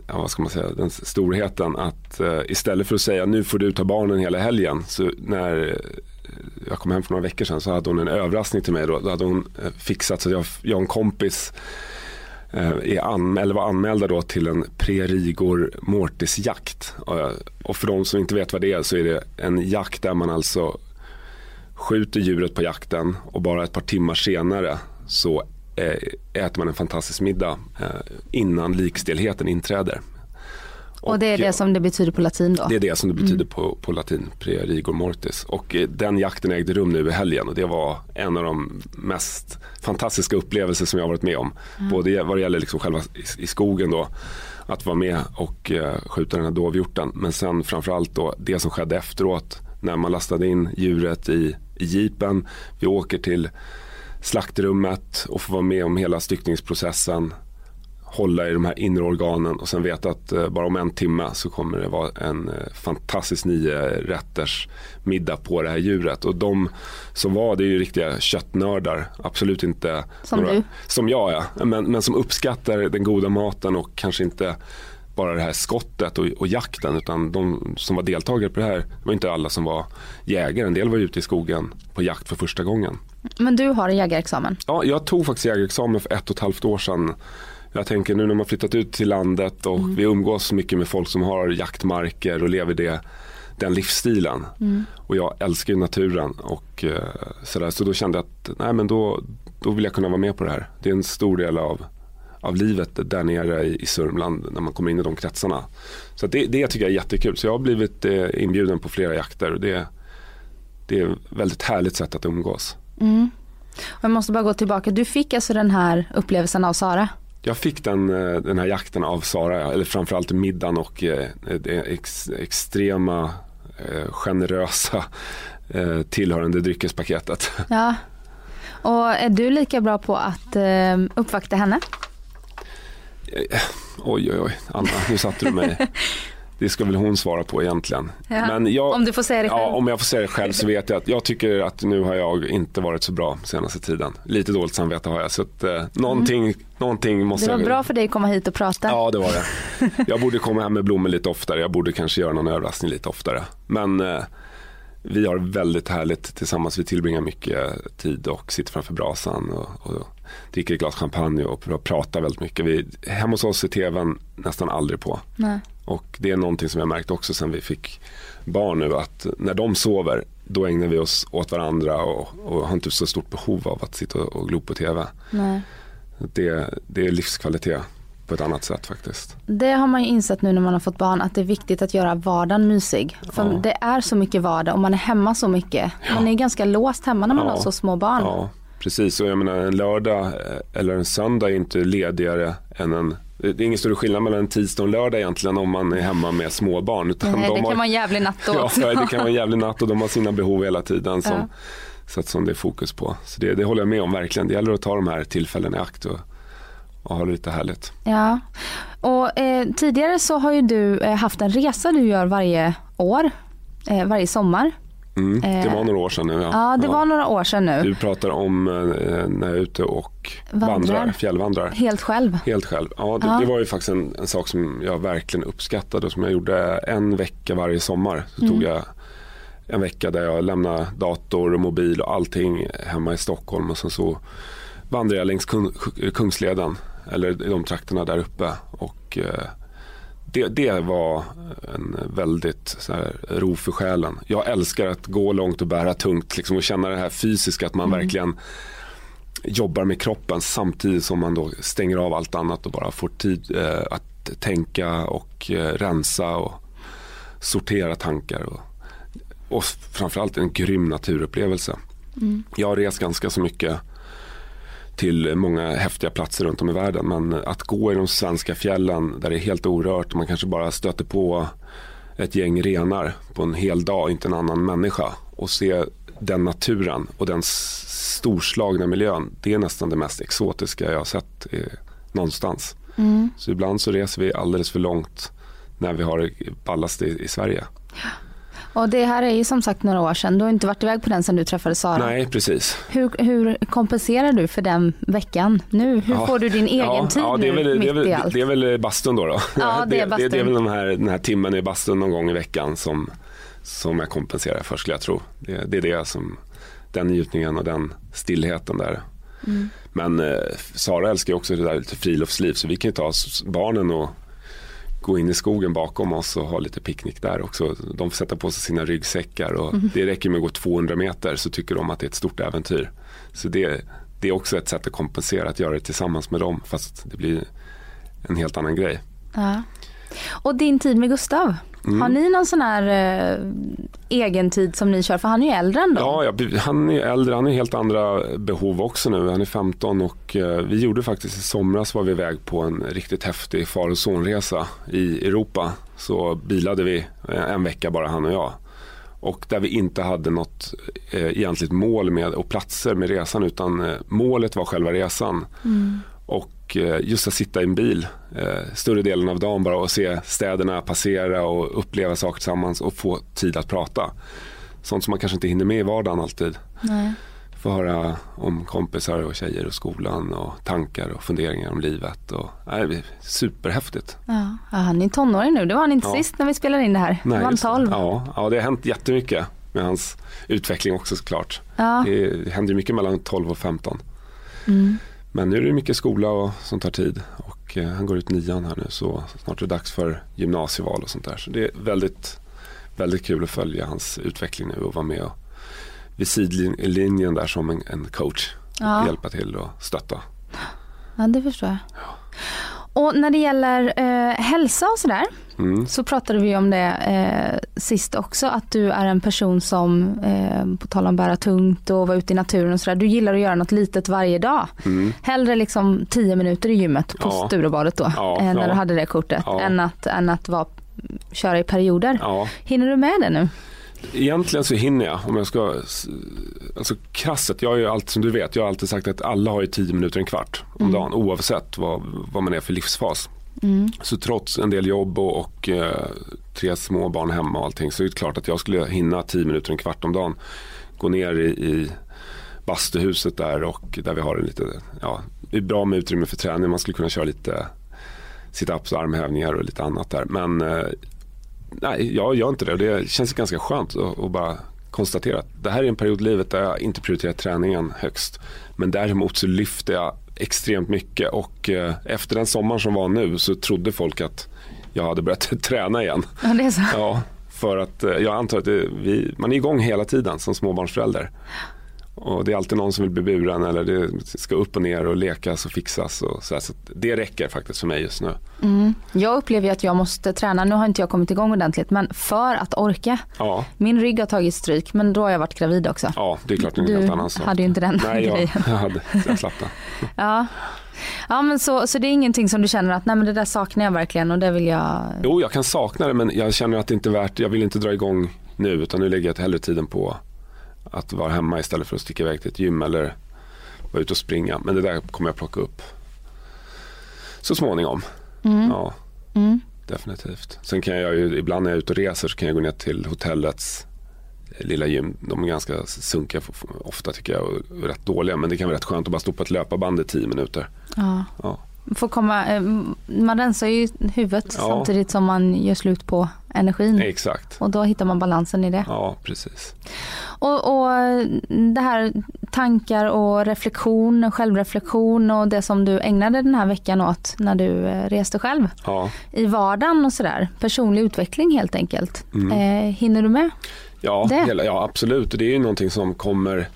ja, vad ska man säga, den storheten att eh, istället för att säga nu får du ta barnen hela helgen så när jag kom hem för några veckor sedan så hade hon en överraskning till mig. Då, då hade hon eh, fixat så jag, jag och en kompis eh, är an, eller var anmälda då till en prerigor mortisjakt. Eh, och för de som inte vet vad det är så är det en jakt där man alltså skjuter djuret på jakten och bara ett par timmar senare så äter man en fantastisk middag innan likstelheten inträder. Och det är det som det betyder på latin då? Det är det som det betyder mm. på, på latin, pre rigor mortis. Och eh, den jakten ägde rum nu i helgen och det var en av de mest fantastiska upplevelser som jag varit med om. Mm. Både vad det gäller liksom själva i, i skogen då, att vara med och uh, skjuta den här dovhjorten. Men sen framförallt då det som skedde efteråt när man lastade in djuret i, i jeepen. Vi åker till slaktrummet och får vara med om hela styckningsprocessen hålla i de här inre organen och sen veta att eh, bara om en timme så kommer det vara en eh, fantastisk nio rätters middag på det här djuret. Och de som var, det är ju riktiga köttnördar. Absolut inte som några, du. Som jag ja. Men, men som uppskattar den goda maten och kanske inte bara det här skottet och, och, jakten utan de som var deltagare på det här det var inte alla som var jägare. En del var ute i skogen på jakt för första gången. Men du har jägarexamen? Ja, jag tog faktiskt jägarexamen för ett och ett halvt år sedan jag tänker nu när man flyttat ut till landet och mm. vi umgås mycket med folk som har jaktmarker och lever det, den livsstilen. Mm. Och jag älskar ju naturen och uh, sådär. Så då kände jag att nej, men då, då vill jag kunna vara med på det här. Det är en stor del av, av livet där nere i, i Sörmland när man kommer in i de kretsarna. Så det, det tycker jag är jättekul. Så jag har blivit eh, inbjuden på flera jakter och det, det är ett väldigt härligt sätt att umgås. Mm. Och jag måste bara gå tillbaka, du fick alltså den här upplevelsen av Sara? Jag fick den, eh, den här jakten av Sara, eller framförallt middagen och eh, det ex, extrema eh, generösa tillhörande dryckespaketet. Ja, och är du lika bra på att uppvakta henne? Oj, oj, oj, Anna, nu satte du mig. Det ska väl hon svara på egentligen. Ja, Men jag, om du får säga det själv. Ja, om jag får säga det själv så vet jag att jag tycker att nu har jag inte varit så bra senaste tiden. Lite dåligt samvete har jag. Så att, eh, någonting, mm. någonting måste Det var jag... bra för dig att komma hit och prata. Ja, det var det. Jag borde komma hem med blommor lite oftare. Jag borde kanske göra någon överraskning lite oftare. Men eh, vi har väldigt härligt tillsammans. Vi tillbringar mycket tid och sitter framför brasan och, och dricker ett glas champagne och pratar väldigt mycket. Vi, hemma hos oss är tvn nästan aldrig på. Nej. Och det är någonting som jag märkt också sen vi fick barn nu att när de sover då ägnar vi oss åt varandra och, och har inte så stort behov av att sitta och, glo på tv. Nej. Det, det är livskvalitet på ett annat sätt faktiskt. Det har man ju insett nu när man har fått barn att det är viktigt att göra vardagen mysig. För ja. det är så mycket vardag och man är hemma så mycket. Ja. Man är ganska låst hemma när man ja. har så små barn. Ja, precis. Och jag menar en lördag eh, eller en söndag är inte ledigare än en det är ingen större skillnad mellan en tisdag och en lördag egentligen om man är hemma med småbarn. Utan Nej, de det kan vara en jävlig natt då också. Ja, det kan vara en jävlig natt och de har sina behov hela tiden som, ja. så att, som det är fokus på. Så det, det håller jag med om verkligen. Det gäller att ta de här tillfällena i akt och, och ha det lite härligt. Ja, och eh, tidigare så har ju du eh, haft en resa du gör varje år, eh, varje sommar. Mm, det var några år sedan nu. Ja, ja det ja. var några år sedan nu. Du pratar om eh, när jag är ute och vandrar, vandrar fjällvandrar. Helt själv? Helt själv. Ja, det, ja. det var ju faktiskt en, en, sak som jag verkligen uppskattade och som jag gjorde en vecka varje sommar. Så mm. tog jag en vecka där jag lämnade dator och mobil och allting hemma i Stockholm och sen så vandrade jag längs Kungsleden eller i de trakterna där uppe. Och, eh, det, det var en väldigt så här, ro för själen. Jag älskar att gå långt och bära tungt liksom, och känna det här fysiska att man mm. verkligen jobbar med kroppen samtidigt som man då stänger av allt annat och bara får tid eh, att tänka och eh, rensa och sortera tankar. Och, och framförallt en grym naturupplevelse. Mm. Jag har rest ganska så mycket till många häftiga platser runt om i världen. Men att gå i de svenska fjällen där det är helt orört och man kanske bara stöter på ett gäng renar på en hel dag, inte en annan människa. Och se den naturen och den storslagna miljön. Det är nästan det mest exotiska jag har sett eh, någonstans. Mm. Så ibland så reser vi alldeles för långt när vi har ballast i, i Sverige. Och det här är ju som sagt några år sedan. Du har inte varit iväg på den sedan du träffade Sara. Nej, precis. Hur, hur kompenserar du för den veckan nu? Hur ja. får du din egen ja, tid ja, det är väl, nu det är väl, i allt? Det är väl bastun då. då. Ja, det, är bastun. det, det är väl den här, den här timmen i bastun någon gång i veckan som, som jag kompenserar för skulle jag tro. Det, det är det som, den njutningen och den stillheten där. Mm. Men eh, Sara älskar ju också det där lite friluftsliv så vi kan ju ta barnen och gå in i skogen bakom oss och ha lite picknick där också. De får sätta på sig sina ryggsäckar och mm. det räcker med att gå 200 meter så tycker de att det är ett stort äventyr. Så det, det är också ett sätt att kompensera att göra det tillsammans med dem fast det blir en helt annan grej. Ja. Och din tid med Gustav, mm. har ni någon sån här eh, egen tid som ni kör? För han är ju äldre ändå. Ja, ja, han är äldre, han har helt andra behov också nu. Han är 15 och eh, vi gjorde faktiskt i somras var vi iväg på en riktigt häftig far och sonresa i Europa. Så bilade vi en vecka bara han och jag. Och där vi inte hade något eh, egentligt mål med och platser med resan utan eh, målet var själva resan. Mm. Och eh, just att sitta i en bil eh, större delen av dagen bara och se städerna passera och uppleva saker tillsammans och få tid att prata. Sånt som man kanske inte hinner med i vardagen alltid. Nej. Få höra om kompisar och tjejer och skolan och tankar och funderingar om livet. Och, nej, det är superhäftigt. Ja. ja, han är tonåring nu. Det var han inte ja. sist när vi spelade in det här. Nej, var han 12. Ja, ja, det har hänt jättemycket med hans utveckling också såklart. Ja. Det händer mycket mellan 12 och 15. Mm. Men nu är det mycket skola och som tar tid och eh, han går ut nian här nu så snart är det dags för gymnasieval och sånt där. Så det är väldigt, väldigt kul att följa hans utveckling nu och vara med och vid sidlinjen där som en, en coach. Ja. Och hjälpa till och stötta. Ja det förstår jag. Ja. Och när det gäller eh, hälsa och sådär. Mm. så pratade vi om det eh, sist också, att du är en person som, eh, på tal om bära tungt och vara ute i naturen och sådär, du gillar att göra något litet varje dag. Mm. Hellre liksom 10 minuter i gymmet på Ja. Sturebadet då, Ja, eh, när ja. du hade det kortet, Ja. än, att, än att vara, köra i perioder. Ja. Hinner du med det nu? Egentligen så hinner jag om jag ska, alltså krasset, jag har ju alltid, som du vet, jag har alltid sagt att alla har ju 10 minuter, en kvart om dagen oavsett vad, vad man är för livsfas. Mm. Så trots en del jobb och, och eh, tre små barn hemma och allting så är det klart att jag skulle hinna 10 minuter, en kvart om dagen. Gå ner i, i bastuhuset där och där vi har en lite, ja, det är bra med utrymme för träning. Man skulle kunna köra lite situps och armhävningar och lite annat där. Men eh, nej, jag gör inte det och det känns ganska skönt att, att bara konstatera att det här är en period i livet där jag inte prioriterar träningen högst. Men däremot så lyfter jag extremt mycket och eh, efter den sommaren som var nu så trodde folk att jag hade börjat träna igen. Ja, det är så. Ja, för att eh, jag antar att det, vi, man är igång hela tiden som småbarnsförälder. Och det är alltid någon som vill bli buren eller det ska upp och ner och lekas och fixas. Och så så det räcker faktiskt för mig just nu. Jag upplever att jag måste träna, nu har inte jag kommit igång ordentligt, men för att orka. Ja, Min rygg har tagit stryk, men då har jag varit gravid också. ja det är klart det är Du helt annan sak. hade ju inte den Nej, jag, grejen. jag, hade, jag slapp den. Ja. Ja men så, så det är ingenting som du känner att nej men det där saknar jag verkligen och det vill jag. Jo, jag kan sakna det men jag känner att det inte är värt, jag vill inte dra igång nu utan nu lägger jag hellre tiden på att vara hemma istället för att sticka iväg till ett gym eller vara ute och springa. Men det där kommer jag plocka upp så småningom. Ja, Mm. definitivt. Sen kan jag ju, ibland när jag är ute och reser så kan jag gå ner till hotellets lilla gym. De är ganska sunkiga ofta tycker jag och rätt dåliga. Men det kan vara rätt skönt att bara stå på ett löparband i tio minuter. Ja. Ja. Får komma, eh, man rensar ju huvudet Ja. samtidigt som man gör slut på energin. Exakt. Och då hittar man balansen i det. Ja, precis. Och, och det här tankar och reflektion, självreflektion och det som du ägnade den här veckan åt när du eh, reste själv Ja. i vardagen och sådär. Personlig utveckling helt enkelt. Mm. Eh, hinner du med? Ja, hela, ja absolut. Det är ju någonting som kommer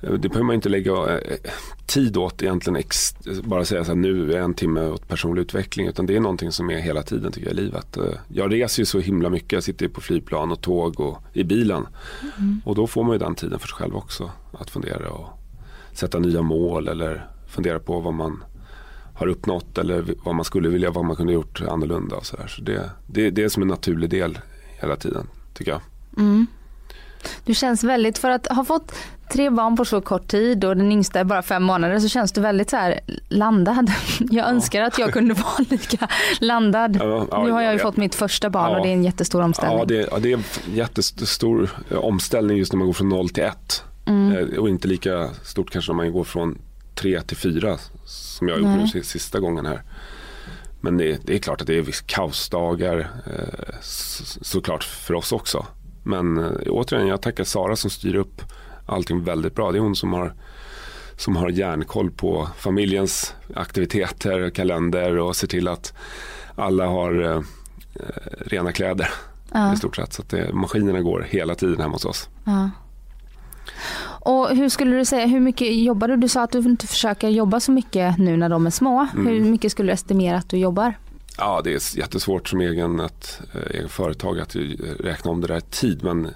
det behöver man inte lägga eh, tid åt egentligen, ex, bara säga så här, nu är en timme åt personlig utveckling. Utan det är någonting som är hela tiden tycker jag i livet. Eh, Jag reser ju så himla mycket, jag sitter på flygplan och tåg och i bilen. Och då får man ju den tiden för sig själv också. Att fundera och sätta nya mål eller fundera på vad man har uppnått eller vad man skulle vilja, vad man kunde gjort annorlunda. Och så där. så det, det, det är som en naturlig del hela tiden tycker jag. Mm. Du känns väldigt, för att ha fått tre barn på så kort tid och den yngsta är bara fem månader så känns du väldigt så här landad. Jag önskar att jag kunde vara lika landad. Ja, ja, nu har jag ju ja. fått mitt första barn Ja. och det är en jättestor omställning. Ja det, ja, det är en jättestor omställning just när man går från noll till ett. Eh, Och inte lika stort kanske när man går från tre till fyra som jag har gjort nu si- sista gången här. Men det, det är klart att det är kaosdagar eh, så, såklart för oss också. Men eh, återigen, jag tackar Sara som styr upp allting väldigt bra. Det är hon som har som har järnkoll på familjens aktiviteter, kalender och ser till att alla har eh, eh, rena kläder Ja. i stort sett. Så att det, maskinerna går hela tiden hemma hos oss. Ja. Och hur skulle du säga, hur mycket jobbar du? Du sa att du inte försöker jobba så mycket nu när de är små. Mm. Hur mycket skulle du estimera att du jobbar? Ja, det är jättesvårt som egen, ett, eh, egen företag att räkna om det där tid. Men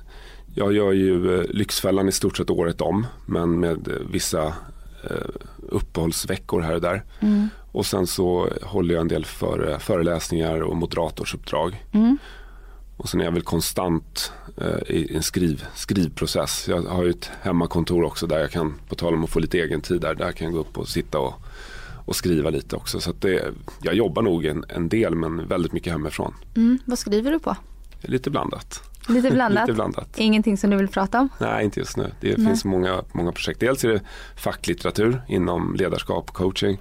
jag gör ju eh, Lyxfällan i stort sett året om. Men med eh, vissa eh, uppehållsveckor här och där. Mm. Och sen så håller jag en del för, föreläsningar och moderatorsuppdrag. Mm. Och sen är jag väl konstant eh, i en skriv, skrivprocess. Jag har ju ett hemmakontor också där jag kan, på tal om att få lite egen tid där, där kan jag gå upp och sitta och, och skriva lite också. Så det, jag jobbar nog en, en del men väldigt mycket hemifrån. Mm. Vad skriver du på? Lite blandat. Lite blandat? Lite blandat. Ingenting som du vill prata om? Nej, inte just nu. Det Nej. finns många, många projekt. Dels är det facklitteratur inom ledarskap och coaching.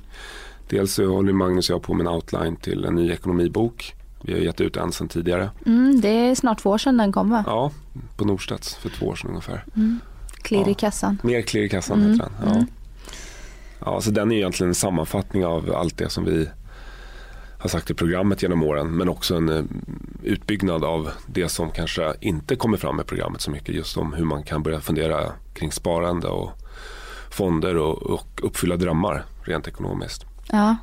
Dels så håller Magnus och jag på med en outline till en ny ekonomibok. Vi har gett ut en sedan tidigare. Mm, det är snart två år sedan den kom va? Ja, på Norstedts för två år sedan ungefär. Klirr i Ja. kassan. Mer klirr i kassan Mm, heter den. Ja. mm. ja, så den är egentligen en sammanfattning av allt det som vi har sagt i programmet genom åren. Men också en eh, utbyggnad av det som kanske inte kommer fram i programmet så mycket. Just om hur man kan börja fundera kring sparande och fonder och, och uppfylla drömmar rent ekonomiskt. Ja.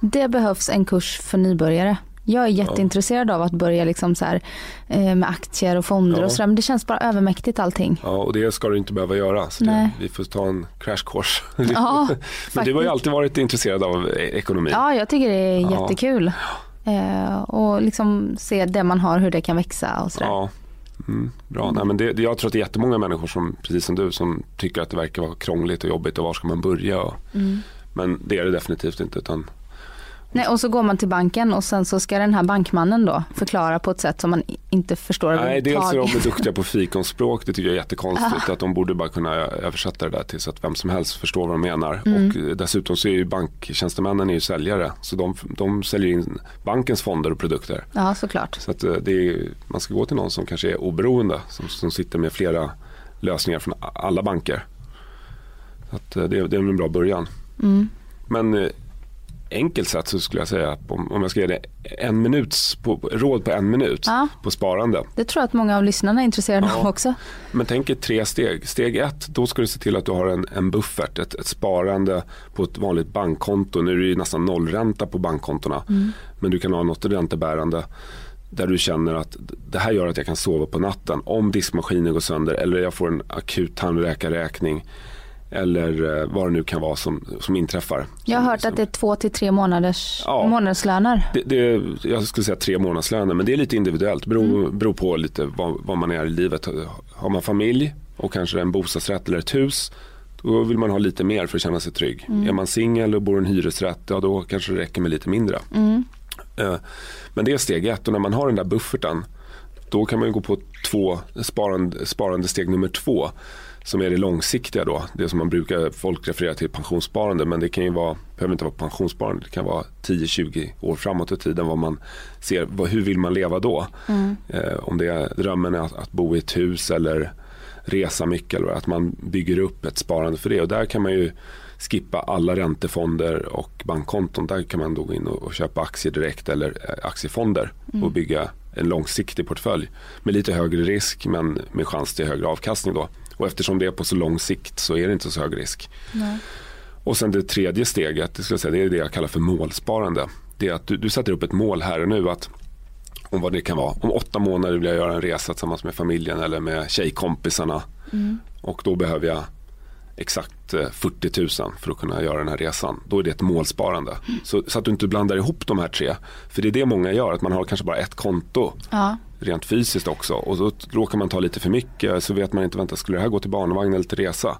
Det behövs en kurs för nybörjare. Jag är jätteintresserad ja. av att börja liksom så här, eh, med aktier och fonder ja. och sådär. Men det känns bara övermäktigt allting. Ja, och det ska du inte behöva göra. Så det, vi får ta en crash course. Ja, men du har ju alltid varit intresserad av e- ekonomi. Ja, jag tycker det är ja. jättekul. Eh, och liksom se det man har, hur det kan växa och sådär. Ja. Mm, bra, Nej, men det, jag tror att det är jättemånga människor som, precis som du, som tycker att det verkar vara krångligt och jobbigt och var ska man börja? Och, mm. Men det är det definitivt inte. Utan Nej, och så går man till banken och sen så ska den här bankmannen då förklara på ett sätt som man inte förstår Nej, dels är de duktiga på fikonspråk, det tycker jag är jättekonstigt. Att de borde bara kunna översätta det där till så att vem som helst förstår vad de menar. Mm. Och dessutom så är ju banktjänstemännen är ju säljare, så de, de säljer in bankens fonder och produkter. Ja, såklart. Så att eh, det är, man ska gå till någon som kanske är oberoende, som, som sitter med flera lösningar från alla banker. Så att eh, det, det är en bra början. Mm. Men enkelt sätt så skulle jag säga om, om jag ska ge det en minuts, på, råd på en minut ja. på sparande. Det tror jag att många av lyssnarna är intresserade ja. av också. Men tänk er tre steg. Steg ett, då ska du se till att du har en, en buffert, ett, ett sparande på ett vanligt bankkonto. Nu är det ju nästan nollränta på bankkontona. Mm. Men du kan ha något räntebärande där du känner att det här gör att jag kan sova på natten om diskmaskinen går sönder eller jag får en akut tandläkarräkning eller eh, vad det nu kan vara som, som inträffar. Jag har hört att det är två till tre månaders ja, månadslöner. Det, det, jag skulle säga tre månadslöner men det är lite individuellt. Det beror, mm. beror på lite vad, vad, man är i livet. Har man familj och kanske en bostadsrätt eller ett hus då vill man ha lite mer för att känna sig trygg. Mm. Är man singel och bor i en hyresrätt ja då kanske det räcker med lite mindre. Mm. Eh, men det är steg ett och när man har den där bufferten då kan man gå på två sparande, sparande steg nummer två som är det långsiktiga då. Det som man brukar, folk referera till pensionssparande men det kan ju vara, behöver inte vara pensionssparande. Det kan vara 10-20 år framåt i tiden vad man ser, vad, hur vill man leva då? Mm. Eh, om det är drömmen är att, att, bo i ett hus eller resa mycket eller att man bygger upp ett sparande för det. Och där kan man ju skippa alla räntefonder och bankkonton. Där kan man då gå in och, och köpa aktier direkt eller eh, aktiefonder mm. och bygga en långsiktig portfölj med lite högre risk men med chans till högre avkastning då. Och eftersom det är på så lång sikt så är det inte så hög risk. Nej. Och sen det tredje steget, det, skulle säga, det är det jag kallar för målsparande. Det är att du, du sätter upp ett mål här och nu att om vad det kan vara. Om åtta månader vill jag göra en resa tillsammans med familjen eller med tjejkompisarna. Mm. Och då behöver jag exakt 40 eh, 000 för att kunna göra den här resan. Då är det ett målsparande. Mm. Så, så, att du inte blandar ihop de här tre. För det är det många gör, att man har kanske bara ett konto. Ja rent fysiskt också. Och då råkar man ta lite för mycket så vet man inte, vänta skulle det här gå till barnvagn eller till resa?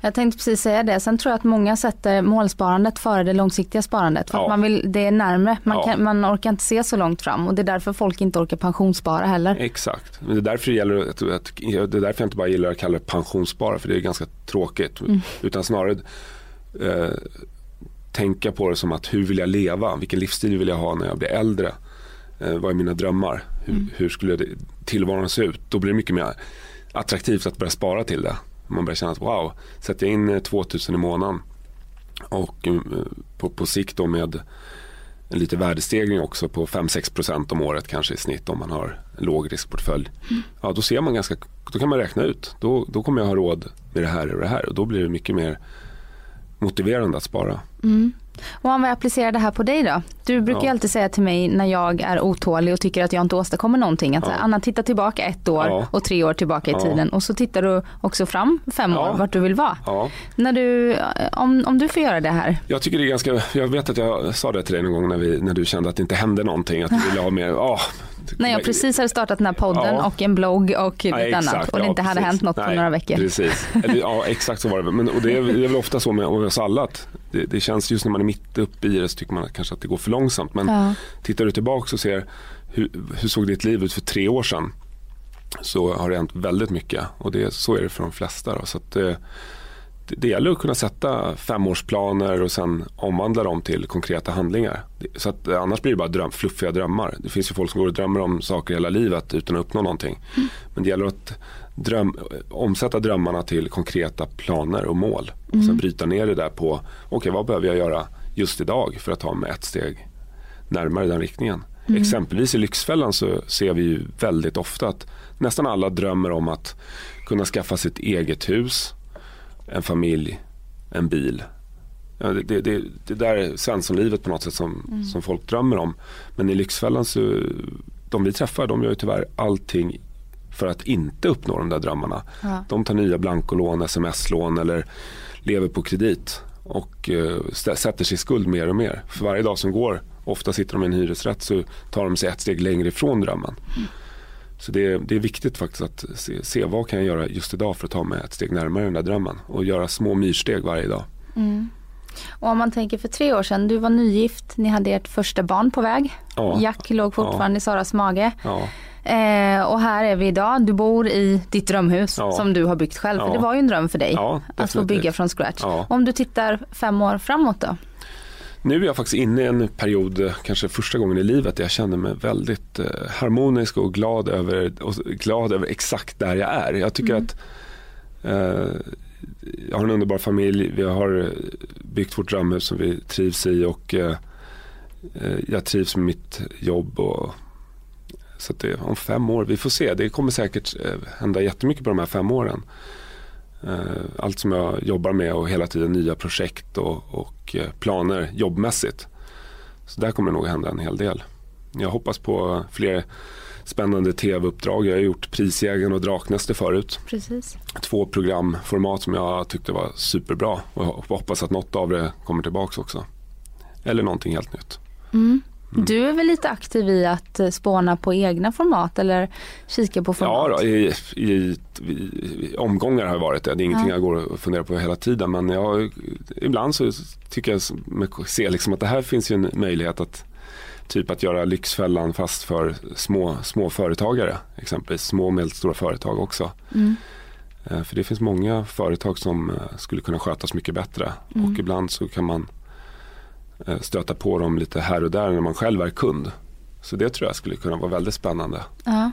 Jag tänkte precis säga det. Sen tror jag att många sätter målsparandet före det långsiktiga sparandet. För ja. att man vill, det är närmre. Man, ja. kan, man orkar inte se så långt fram och det är därför folk inte orkar pensionsspara heller. Exakt. Men det är därför det gäller att, att, det är därför jag inte bara gillar att kalla det pensionsspara för det är ganska tråkigt. Mm. Utan snarare eh, tänka på det som att hur vill jag leva? Vilken livsstil vill jag ha när jag blir äldre? Eh, vad är mina drömmar? Hur, mm. hur skulle det, tillvaron se ut? Då blir det mycket mer attraktivt att börja spara till det. Man börjar känna att wow, sätter jag in 2000 eh, i månaden och eh, på, på sikt då med en lite värdestegring också på 5-6% om året kanske i snitt om man har en låg riskportfölj. Mm. Ja, då ser man ganska, då kan man räkna ut. Då, då kommer jag ha råd med det här och det här och då blir det mycket mer motiverande att spara. Mm. Och om vi applicerar det här på dig då? Du brukar ja. alltid säga till mig när jag är otålig och tycker att jag inte åstadkommer någonting. Att ja. Anna titta tillbaka ett år ja. och tre år tillbaka i tiden. Och så tittar du också fram fem år vart du vill vara. När du, om, om du får göra det här. Jag tycker det är ganska, jag vet att jag sa det till dig någon gång när, vi, när du kände att det inte hände någonting. Att du ville ha mer, oh, när jag precis hade startat den här podden ja. och en blogg och lite ja, annat och det inte hade hänt något Nej, på några veckor. Precis, ja exakt så var det. Men, och det, är, det är väl ofta så med oss alla att det, det, känns just när man är mitt uppe i det så tycker man kanske att det går för långsamt. Men ja. tittar du tillbaka och ser hur, hur såg ditt liv ut för tre år sedan så har det hänt väldigt mycket och det, så är det för de flesta. Då. Så att, det, gäller att kunna sätta femårsplaner och sen omvandla dem till konkreta handlingar. Så att, annars blir det bara dröm, fluffiga drömmar. Det finns ju folk som går och drömmer om saker hela livet utan att uppnå någonting. Mm. Men det gäller att dröm, omsätta drömmarna till konkreta planer och mål. Och sen mm. bryta ner det där på, okej okay, vad behöver jag göra just idag för att ta mig ett steg närmare den riktningen. Mm. Exempelvis i Lyxfällan så ser vi ju väldigt ofta att nästan alla drömmer om att kunna skaffa sitt eget hus, en familj, en bil, Ja, det, det, det, där är svenssonlivet på något sätt som, mm. som folk drömmer om. Men i Lyxfällan så, de vi träffar de gör ju tyvärr allting för att inte uppnå de där drömmarna. Ja. De tar nya blankolån, sms-lån eller lever på kredit och uh, sätter sig i skuld mer och mer. För varje dag som går, ofta sitter de i en hyresrätt, så tar de sig ett steg längre ifrån drömmen. Mm. Så det är, det är viktigt faktiskt att se, se, vad kan jag göra just idag för att ta mig ett steg närmare den där drömmen och göra små myrsteg varje dag. Mm. Och om man tänker för tre år sedan, du var nygift, ni hade ert första barn på väg. Ja. Jack låg fortfarande ja. i Saras mage. Ja. Eh, och här är vi idag, du bor i ditt drömhus som du har byggt själv. För det var ju en dröm för dig att få bygga från scratch. Om du tittar fem år framåt då? Nu är jag faktiskt inne i en period, kanske första gången i livet, där jag känner mig väldigt eh, harmonisk och glad över, och glad över exakt där jag är. Jag tycker mm. att eh, jag har en underbar familj, vi har byggt vårt drömhus som vi trivs i och eh, eh jag trivs med mitt jobb. Och, så det, om fem år, vi får se. Det kommer säkert eh, hända jättemycket på de här fem åren. Eh, allt som jag jobbar med och hela tiden nya projekt och, och eh, planer jobbmässigt. Så där kommer det nog hända en hel del. Jag hoppas på fler spännande tv-uppdrag. Jag har gjort Prisjägaren och Draknäste förut. Precis. Två programformat som jag tyckte var superbra och hoppas att något av det kommer tillbaka också. Eller någonting helt nytt. Mm. Mm. Du är väl lite aktiv i att eh, spåna på egna format eller kika på format? Ja, då, i, i, i, omgångar har det varit det. Det är ingenting ja. jag går och funderar på hela tiden. Men jag, ibland så tycker jag ser liksom att det här finns ju en möjlighet att typ att göra Lyxfällan fast för små, små företagare. Exempelvis små och medelstora företag också. Mm. Eh, för det finns många företag som eh, skulle kunna skötas mycket bättre. Mm. Och ibland så kan man stöta på dem lite här och där när man själv är kund. Så det tror jag skulle kunna vara väldigt spännande. Ja.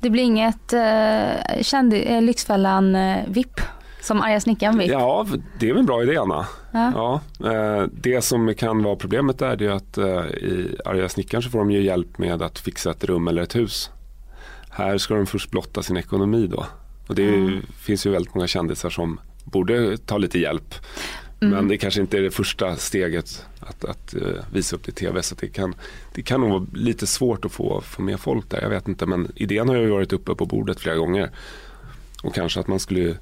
Det blir inget eh, kändi, eh, Lyxfällan eh, VIP som arga snickaren VIP? Ja, det är en bra idé Anna. Ja. ja eh, det som kan vara problemet där är att eh, i arga snickaren så får de ju hjälp med att fixa ett rum eller ett hus. Här ska de först blotta sin ekonomi då. Och det mm. finns ju väldigt många kändisar som borde ta lite hjälp. Mm. Men det kanske inte är det första steget att, att uh, visa upp det i tv. Så det kan, det kan nog vara lite svårt att få, få med folk där. Jag vet inte men idén har ju varit uppe på bordet flera gånger. Och kanske att man skulle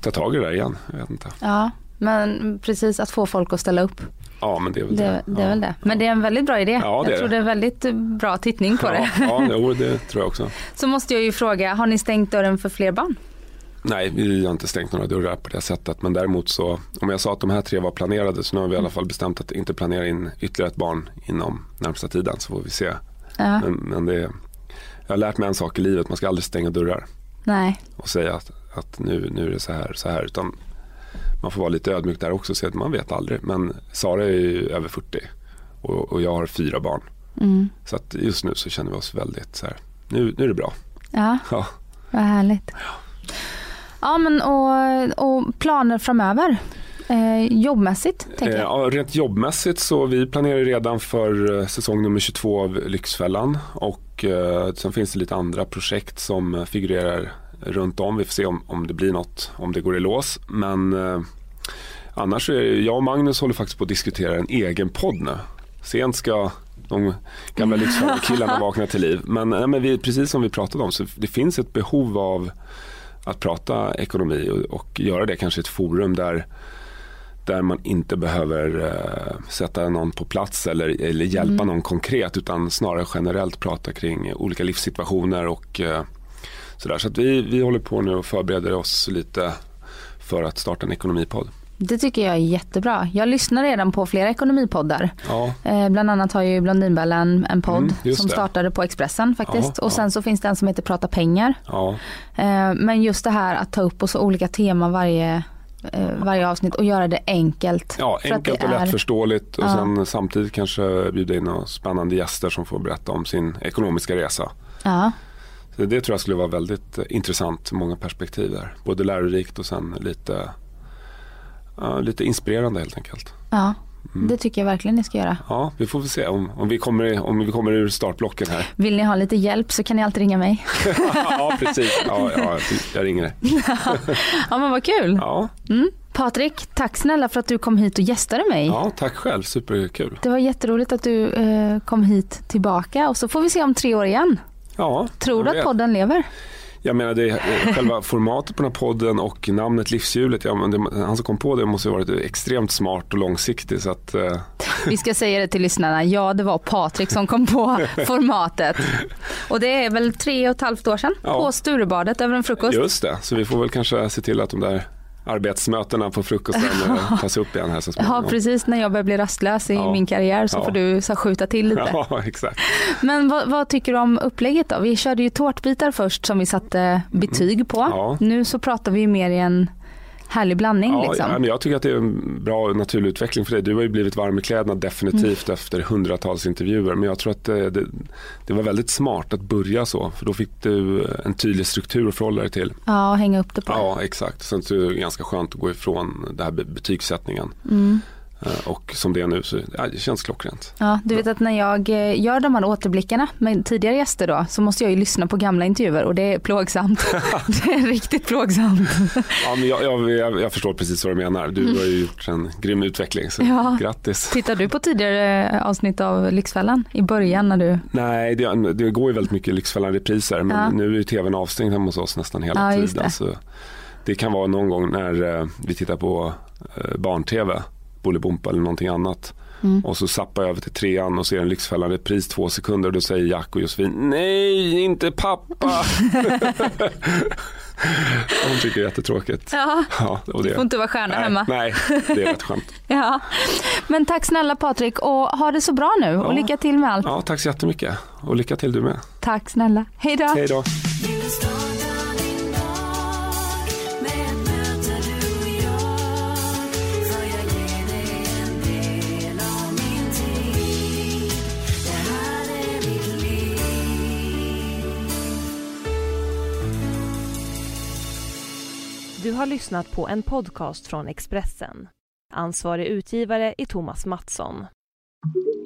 ta tag i det där igen. Jag vet inte. Ja, men precis att få folk att ställa upp. Ja, men det är väl det. Det, det är ja. väl det. Men det är en väldigt bra idé. Ja, jag tror det är väldigt bra tittning på ja, det. Ja, det tror jag också. Så måste jag ju fråga, har ni stängt dörren för fler barn? Nej, vi har inte stängt några dörrar på det sättet. Men däremot så, om jag sa att de här tre var planerade så nu har vi i alla fall bestämt att inte planera in ytterligare ett barn inom närmsta tiden så får vi se. Ja. Men, men det, jag har lärt mig en sak i livet, man ska aldrig stänga dörrar. Nej. Och säga att, att nu, nu är det så här, så här. Utan man får vara lite ödmjuk där också och säga att man vet aldrig. Men Sara är ju över 40 och, och jag har fyra barn. Mm. Så att just nu så känner vi oss väldigt så här, nu, nu är det bra. Ja, ja. vad härligt. Ja. Ja men och, och planer framöver? Eh, jobbmässigt? Tänker jag. Ja, rent jobbmässigt så vi planerar redan för eh, säsong nummer 22 av Lyxfällan och eh, sen finns det lite andra projekt som figurerar runt om. Vi får se om, om det blir något, om det går i lås. Men eh, annars är jag och Magnus håller faktiskt på att diskutera en egen podd nu. Sent ska de gamla Lyxfällan-killarna vakna till liv. Men, nej, men vi, precis som vi pratade om så det finns ett behov av att prata ekonomi och, och göra det kanske i ett forum där där man inte behöver uh, sätta någon på plats eller, eller hjälpa mm. någon konkret utan snarare generellt prata kring olika livssituationer och uh, sådär. Så att vi, vi håller på nu och förbereder oss lite för att starta en ekonomipodd. Det tycker jag är jättebra. Jag lyssnar redan på flera ekonomipoddar. Ja. Eh, bland annat har ju Blondinbella en podd mm, som det. startade på Expressen faktiskt. Ja, och sen ja. så finns det en som heter Prata pengar. Eh, men just det här att ta upp och så olika teman varje eh, varje avsnitt och göra det enkelt. Ja, enkelt och är... lättförståeligt och sen samtidigt kanske bjuda in några spännande gäster som får berätta om sin ekonomiska resa. Ja. Så det tror jag skulle vara väldigt intressant, många perspektiv där. Både lärorikt och sen lite ja, lite inspirerande helt enkelt. Ja. Mm. Det tycker jag verkligen ni ska göra. Ja, vi får väl se om, om, vi kommer, om vi kommer ur startblocken här. Vill ni ha lite hjälp så kan ni alltid ringa mig. ja, precis. Ja, ja, jag ringer dig. ja, men vad kul. Ja. Mm. Patrik, tack snälla för att du kom hit och gästade mig. Ja, tack själv. Superkul. Det var jätteroligt att du eh, kom hit tillbaka och så får vi se om tre år igen. Ja, Tror du att podden lever? Jag menar det, själva formatet på den här podden och namnet Livshjulet, ja, men det, han som kom på det måste ha varit extremt smart och långsiktig. Så att, eh. Vi ska säga det till lyssnarna, ja det var Patrik som kom på formatet. Och det är väl tre och ett halvt år sedan ja. på Sturebadet över en frukost. Just det, så vi får väl kanske se till att de där arbetsmötena på frukosten tas upp igen här så småningom. Ja precis, när jag börjar bli rastlös i ja. min karriär så ja. får du så skjuta till lite. Ja exakt. Men vad, vad, tycker du om upplägget då? Vi körde ju tårtbitar först som vi satte betyg på. Ja. Nu så pratar vi mer i en härlig blandning. Ja, liksom. ja, men jag tycker att det är en bra naturlig utveckling för dig. Du har ju blivit varm i kläderna definitivt mm. efter hundratals intervjuer. Men jag tror att det, det, det, var väldigt smart att börja så. För då fick du en tydlig struktur att förhålla dig till. Ja, och hänga upp det på. Ja, exakt. Sen så är det ganska skönt att gå ifrån den här betygssättningen. Mm. Eh, och som det är nu så ja, det känns klockrent. Ja, du vet att när jag eh, gör de här återblickarna med tidigare gäster då så måste jag ju lyssna på gamla intervjuer och det är plågsamt. det är riktigt plågsamt. ja, men jag, jag, jag, förstår precis vad du menar. Du har ju gjort en grym utveckling så ja. grattis. Tittar du på tidigare avsnitt av Lyxfällan i början när du? Nej, det, det går ju väldigt mycket Lyxfällan-repriser men ja. nu är ju tvn avstängd hemma hos oss nästan hela ja, tiden. Så det kan vara någon gång när eh, vi tittar på barn-tv Bolibompa eller någonting annat. Mm. Och så zappar jag över till trean och ser en Lyxfällan repris två sekunder och då säger Jack och Josefin Nej, inte pappa. Hon tycker det är jättetråkigt. Ja, ja och det. Du får inte vara stjärna nej, hemma. Nej, det är rätt skönt. ja. Men tack snälla Patrik och ha det så bra nu ja. och lycka till med allt. Ja, tack så jättemycket och lycka till du med. Tack snälla. Hej då. Hej då. Du har lyssnat på en podcast från Expressen. Ansvarig utgivare är Thomas Mattsson.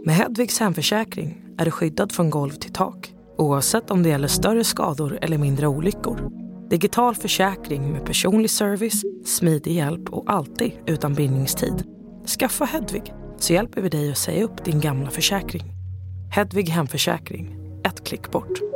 Med Hedvigs hemförsäkring är du skyddad från golv till tak oavsett om det gäller större skador eller mindre olyckor. Digital försäkring med personlig service, smidig hjälp och alltid utan bindningstid. Skaffa Hedvig så hjälper vi dig att säga upp din gamla försäkring. Hedvig hemförsäkring, ett klick bort.